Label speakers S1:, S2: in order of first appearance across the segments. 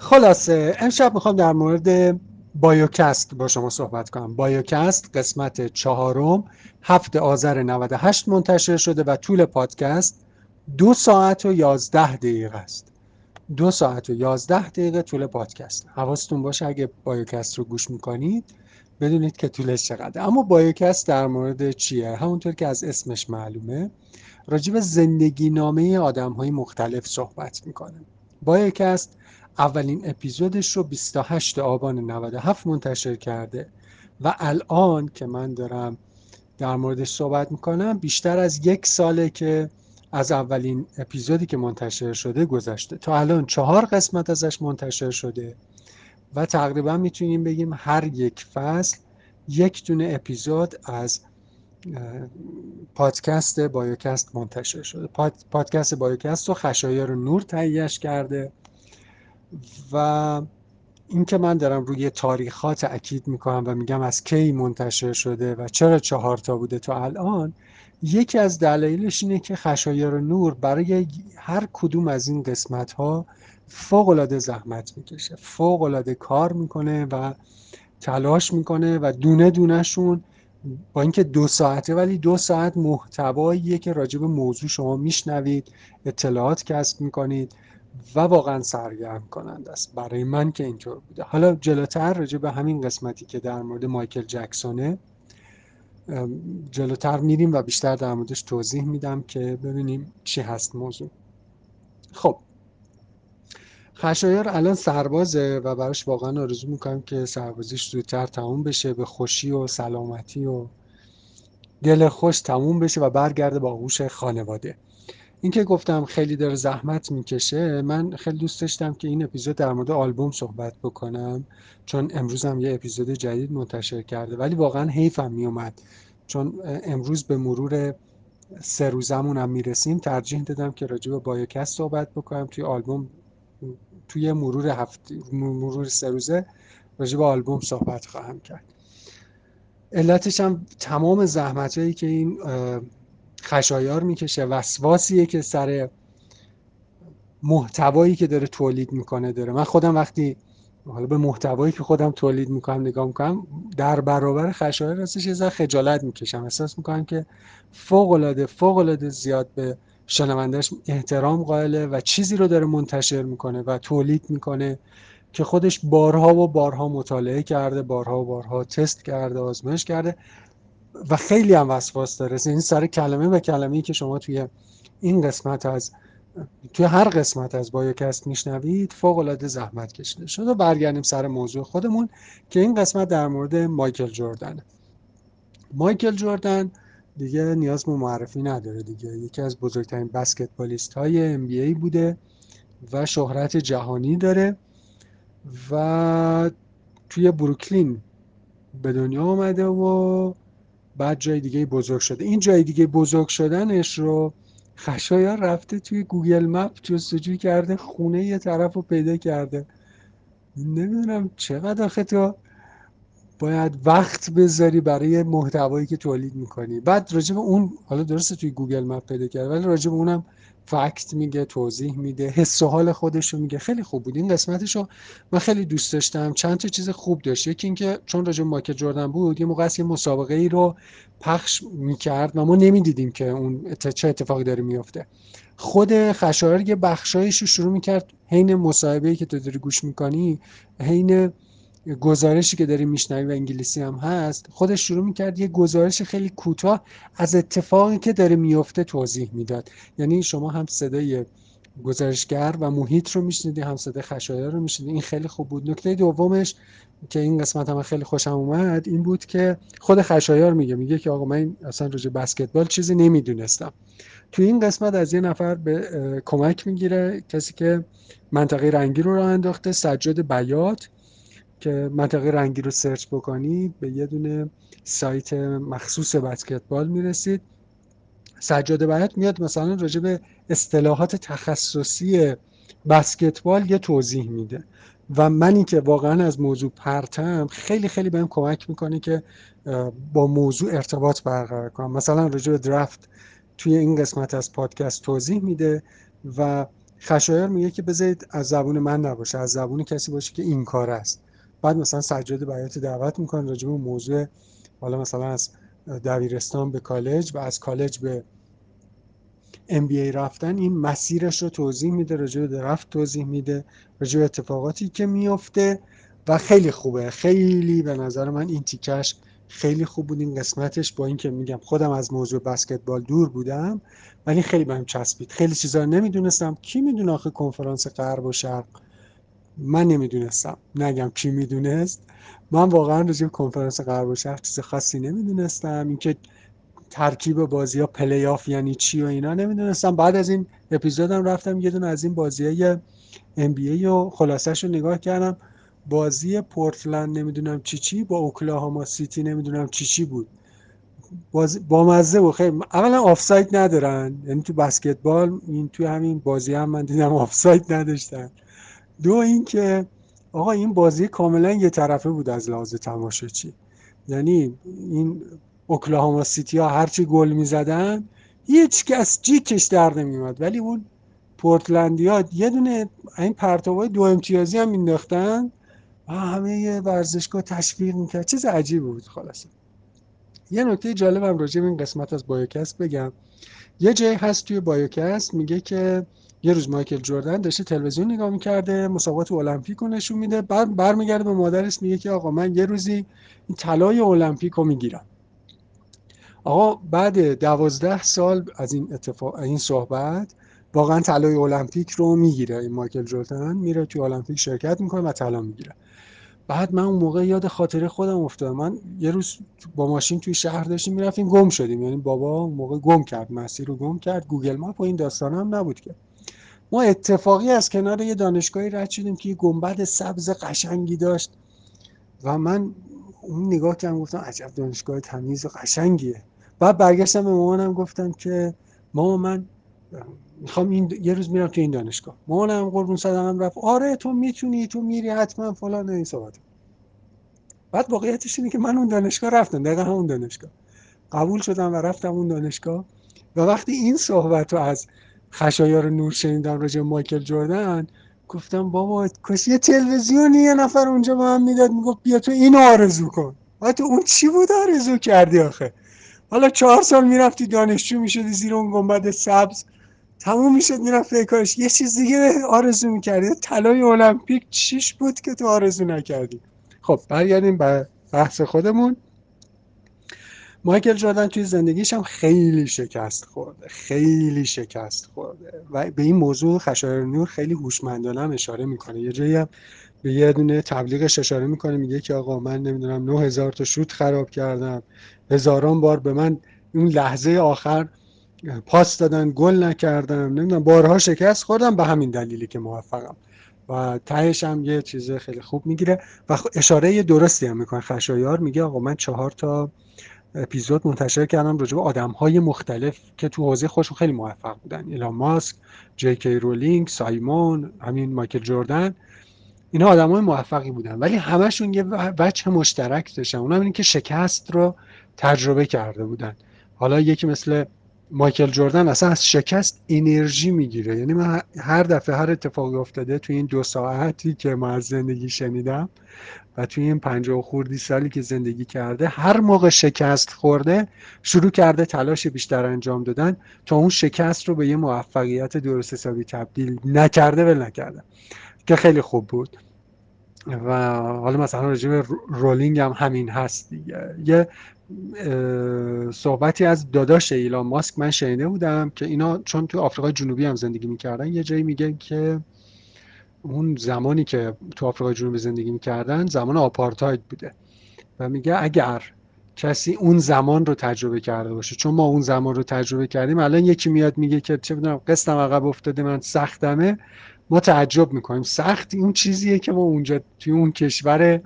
S1: خلاصه امشب می‌خوام در مورد بایوکست با شما صحبت کنم. بایوکست قسمت چهارم هفت آذر 98 منتشر شده و طول پادکست دو ساعت و یازده دقیقه است. دو ساعت و یازده دقیقه طول پادکست. حواستون باشه اگه بایوکست رو گوش می‌کنید بدونید که طولش چقدر اما بایوکست در مورد چیه؟ همونطور که از اسمش معلومه راجب زندگی نامه آدم های مختلف صحبت می‌کنه. بایوکست اولین اپیزودش رو 28 آبان 97 منتشر کرده و الان که من دارم در موردش صحبت می‌کنم بیشتر از یک ساله که از اولین اپیزودی که منتشر شده گذشته. تا الان چهار قسمت ازش منتشر شده و تقریبا می‌تونیم بگیم هر یک فصل یک دونه اپیزود از پادکست بایوکست منتشر شده. پادکست بایوکست رو خشایر نور تهیهش کرده. و اینکه من دارم روی تاریخات تاکید می‌کنم و میگم از کی منتشر شده و چرا چهار تا بوده تا الان یکی از دلایلش اینه که خشایر نور برای هر کدوم از این قسمت ها فوق العاده زحمت می‌کشه فوق العاده کار می‌کنه و تلاش می‌کنه و دونه دونهشون با اینکه دو ساعته ولی دو ساعت محتواییه که راجع به موضوع شما میشنوید اطلاعات کسب می‌کنید. و واقعا سرگرم کنند است. برای من که اینطور بوده. حالا جلوتر راجع به همین قسمتی که در مورد مایکل جکسونه جلوتر میریم و بیشتر در موردش توضیح میدم که ببینیم چی هست موضوع. خب. خشایار الان سربازه و براش واقعا آرزو می‌کنم که سربازیش زودتر تموم بشه به خوشی و سلامتی و دل خوش تموم بشه و برگرده با آغوش خانواده. این که گفتم خیلی داره زحمت می‌کشه من خیلی دوست داشتم که این اپیزود در مورد آلبوم صحبت بکنم چون امروز هم یه اپیزود جدید منتشر کرده ولی واقعا حیفم میومد چون امروز به مرور سه روزمون هم می‌رسیم ترجیح دادم که راجع به بایوکست صحبت بکنم. توی آلبوم توی مرور هفت مرور سه روزه راجع به آلبوم صحبت خواهم کرد. علتش هم تمام زحمت که این خشایار می‌کشه. وسواسیه که سر محتوایی که داره تولید می‌کنه داره. من خودم وقتی حالا به محتوایی که خودم تولید می‌کنم نگاه می‌کنم در برابر خشایار راستش یه خجالت می‌کشم. احساس می‌کنم که فوق العاده فوق العاده زیاد به شنوندهش احترام قائله و چیزی رو داره منتشر می‌کنه و تولید می‌کنه که خودش بارها و بارها مطالعه کرده بارها و بارها تست کرده آزمایش کرده. و خیلی هم وسواس داره. این سر کلمه به کلمه که شما توی این قسمت از توی هر قسمت از بایوکست میشنوید فوق العاده زحمت کشیده شد و برگردیم سر موضوع خودمون که این قسمت در مورد مایکل جوردن. مایکل جوردن دیگه نیاز به معرفی نداره دیگه. یکی از بزرگترین بسکتبالیست های NBA بوده و شهرت جهانی داره و توی بروکلین به دنیا آمده و بعد جای دیگه بزرگ شده. این جای دیگه بزرگ شدنش رو خشایار رفته توی Google Map جستجو کرده خونه‌ی طرف رو پیدا کرده. نمی‌دونم چقدر آخه تو باید وقت بذاری برای محتوایی که تولید می‌کنی. بعد راجب اون حالا درسته توی Google Map پیدا کرده ولی راجب اونم فکت میگه توضیح میده حس و حال خودش رو میگه. خیلی خوب بود. این قسمتش رو من خیلی دوست داشتم. چند تا چیز خوب داشت. یکی اینکه چون راجع مایکل جردن بود یه موقع یه مسابقه ای رو پخش می‌کرد و ما نمی‌دیدیم که اون چه اتفاقی داره میفته خود خشایار یه بخشایش رو شروع می‌کرد حین مصاحبه که تو داری گوش می‌کنی حین گزارشی که داری میشنوی و انگلیسی هم هست خودش شروع می‌کرد یه گزارش خیلی کوتاه از اتفاقی که داره میفته توضیح می‌داد. یعنی شما هم صدای گزارشگر و محیط رو میشنیدی هم صدای خشایار رو میشنیدی. این خیلی خوب بود. نکته دومش که این قسمت هم خیلی خوشم اومد این بود که خود خشایار میگه میگه که آقا من اصلا راجع بسکتبال چیزی نمی‌دونستم. توی این قسمت از یه نفر به کمک می‌گیره کسی که منطقه رنگی رو راه انداخته سجاد بیات. که منطقه رنگی رو سرچ بکنید به یه دونه سایت مخصوص بسکتبال می‌رسید. سجاده بیات میاد مثلا راجع به اصطلاحات تخصصی بسکتبال یه توضیح میده. و منی که واقعا از موضوع پرتم خیلی خیلی بهم کمک می‌کنه که با موضوع ارتباط برقرار کنم. مثلا راجع به درفت توی این قسمت از پادکست توضیح میده و خشایار میگه که بذارید از زبون من نباشه از زبون کسی باشه که این کار است. بعد مثلا سجاد بیات دعوت می‌کنه راجع به موضوع حالا مثلا از دبیرستان به کالج و از کالج به MBA رفتن این مسیرش رو توضیح میده راجع به درفت توضیح میده راجع به اتفاقاتی که میفته و خیلی خوبه. خیلی به نظر من این تیکش خیلی خوب بود این قسمتش با اینکه میگم خودم از موضوع بسکتبال دور بودم ولی خیلی بهم چسبید. خیلی چیزا نمی‌دونستم. کی می‌دونه آخه کنفرانس غرب و شرق من نمی‌دونستم. نگم کی می‌دونست. من واقعا راجع کنفرانس و شرق چیز خاصی نمی‌دونستم. اینکه ترکیب بازی ها پلی آف یعنی چی و اینا نمی‌دونستم. بعد از این اپیزودم رفتم یه دونه از این بازی های NBA و خلاصش نگاه کردم. بازی پورتلند نمی‌دونم چی چی با اوکلاهاما سیتی نمی‌دونم چی چی بود. با مزه و خیلی اولا آفساید ندارن. یعنی تو بسکتبال این توی همین بازی هم من دیدم آفساید نداشتن. دو اینکه آقا این بازی کاملا یه طرفه بود از لحاظ تماشاچی. یعنی این اوکلاهاما سیتی ها هرچی گل می‌زدن هیچ کس جیکش در نمیومد ولی اون پورتلندی ها یه دونه این پرتابای دو امتیازی هم مینداختن و همه ورزشگاه تشویق می‌کرد. چیز عجیب بود خلاصه. یه نکته جالب هم راجع به این قسمت از بایوکست بگم. یه جایی هست توی بایوکست میگه که یه روز مایکل جردن داشته تلویزیون نگاه می‌کرده مسابقات المپیک رو نشون میده بعد برمیگرده به مادرش میگه که آقا من یه روزی این طلای المپیک رو می‌گیرم. آقا بعد دوازده سال از این اتفاق این صحبت واقعا طلای المپیک رو می‌گیره این مایکل جردن میره توی المپیک شرکت می‌کنه و طلا می‌گیره. بعد من اون موقع یاد خاطره خودم افتادم. من یه روز با ماشین توی شهر داشتیم می‌رفتیم گم شدیم. یعنی بابا اون موقع گم کرد مسیر رو گم کرد. گوگل ماپ و این داستان هم نبود که. ما اتفاقی از کنار یه دانشگاهی رد شدیم که یه گنبد سبز قشنگی داشت. و من اون نگاه کردم گفتم عجب دانشگاه تمیز و قشنگیه. بعد برگشتم به مامانم گفتم که ماما من می‌خوام این یه روز میرم تو این دانشگاه. مامانم قربون صدقم رفت. آره تو می‌تونی تو میری حتما فلان این صحبت. بعد واقعیتش اینه که من اون دانشگاه رفتم دقیقا همون دانشگاه. قبول شدم و رفتم اون دانشگاه. و وقتی این صحبت رو از خشایار نور شنیدم راجع مایکل جردن گفتم بابا کاش یه تلویزیونی یه نفر اونجا به من می‌داد می‌گفت بیا تو اینو آرزو کن. تو اون چی بود آرزو کردی آخه؟ حالا چهار سال می‌رفتی دانشجو می‌شدی زیر اون گنبد سبز تموم می‌شد می‌رفت کارش. یه چیز دیگه آرزو می‌کردی. طلای المپیک چیش بود که تو آرزو نکردی؟ خب برگردیم به بحث خودمون. مایکل جردن توی زندگیش هم خیلی شکست خورده. خیلی شکست خورده. و به این موضوع خشایر نور خیلی هوشمندانه هم اشاره می‌کنه. یه جایی هم به یه دونه تبلیغش اشاره می‌کنه. میگه که آقا من نمی‌دونم 9000 تا شوت خراب کردم. هزاران بار به من اون لحظه آخر پاس دادن گل نکردم نمی‌دونم بارها شکست خوردم به همین دلیلی که موفقم. و تهش هم یه چیز خیلی خوب می‌گیره. و اشاره درستی هم می‌کنه. خشایار میگه آقا من چهار تا اپیزود منتشر کردم راجع به آدم های مختلف که تو حوزه خودشون خیلی موفق بودن. ایلان ماسک جی کی رولینگ سایمون همین مایکل جردن اینا آدم های موفقی بودن. ولی همشون یه وجه مشترک داشتن. اونم این که شکست رو تجربه کرده بودن. حالا یکی مثل مایکل جردن اصلا از شکست انرژی می‌گیره. یعنی من هر دفعه هر اتفاقی افتاده توی این دو ساعتی که من از زندگی شنیدم و توی این پنجاه خوردی سالی که زندگی کرده هر موقع شکست خورده شروع کرده تلاش بیشتر انجام دادن تا اون شکست رو به یه موفقیت درست حسابی تبدیل نکرده ول نکرده. که خیلی خوب بود. و حالا مثلا راجع رولینگ هم همین هست دیگه. یه صحبتی از داداش ایلان ماسک من شنیده بودم که اینا چون تو آفریقای جنوبی هم زندگی می‌کردن یه جایی میگه که اون زمانی که تو آفریقای جنوبی زندگی می‌کردن زمان آپارتاید بوده و میگه اگر کسی اون زمان رو تجربه کرده باشه چون ما اون زمان رو تجربه کردیم الان یکی میاد میگه که چه بدونم قسطم عقب افتاده من سختمه. ما تعجب می‌کنیم. سخت اون چیزیه که ما اونجا توی اون کشور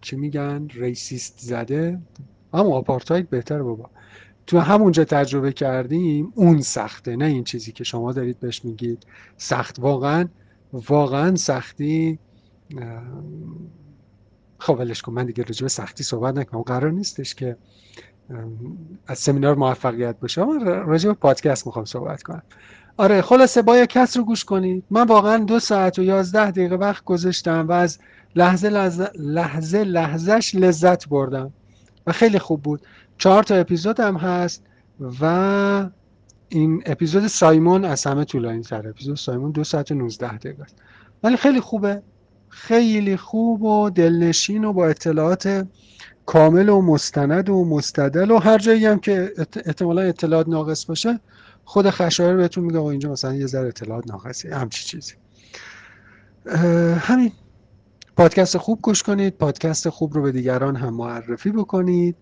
S1: چی میگن؟ ریسیست زده. هم آپارتاید بهتر بابا. تو همونجا تجربه کردیم اون سخته نه این چیزی که شما دارید بهش میگید سخت. واقعا واقعا سختی خب ولش کن من دیگه رجوع سختی صحبت نکنم. قرار نیستش که از سمینار موفقیت باشه. من راجع به پادکست می‌خوام صحبت کنم. آره خلاصه با یک کس رو گوش کنید. من واقعا دو ساعت و یازده دقیقه وقت گذاشتم و از لحظه لحظه لحظه لحظهش لذت بردم و خیلی خوب بود. چهار تا اپیزود هم هست و این اپیزود سایمون از همه طولانی تر اپیزود سایمون دو ساعت و 19 دقیقه است. ولی خیلی خوبه. خیلی خوب و دلنشین و با اطلاعات کامل و مستند و مستدل و هر جایی هم که احتمالا اطلاعات ناقص باشه خود خشایر بهتون میگه اینجا مثلا یه ذره اطلاعات ناقصه همچی چیزی. همین. پادکست خوب گوش کنید پادکست خوب رو به دیگران هم معرفی بکنید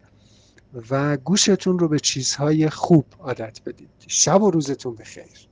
S1: و گوشتون رو به چیزهای خوب عادت بدید. شب و روزتون بخیر.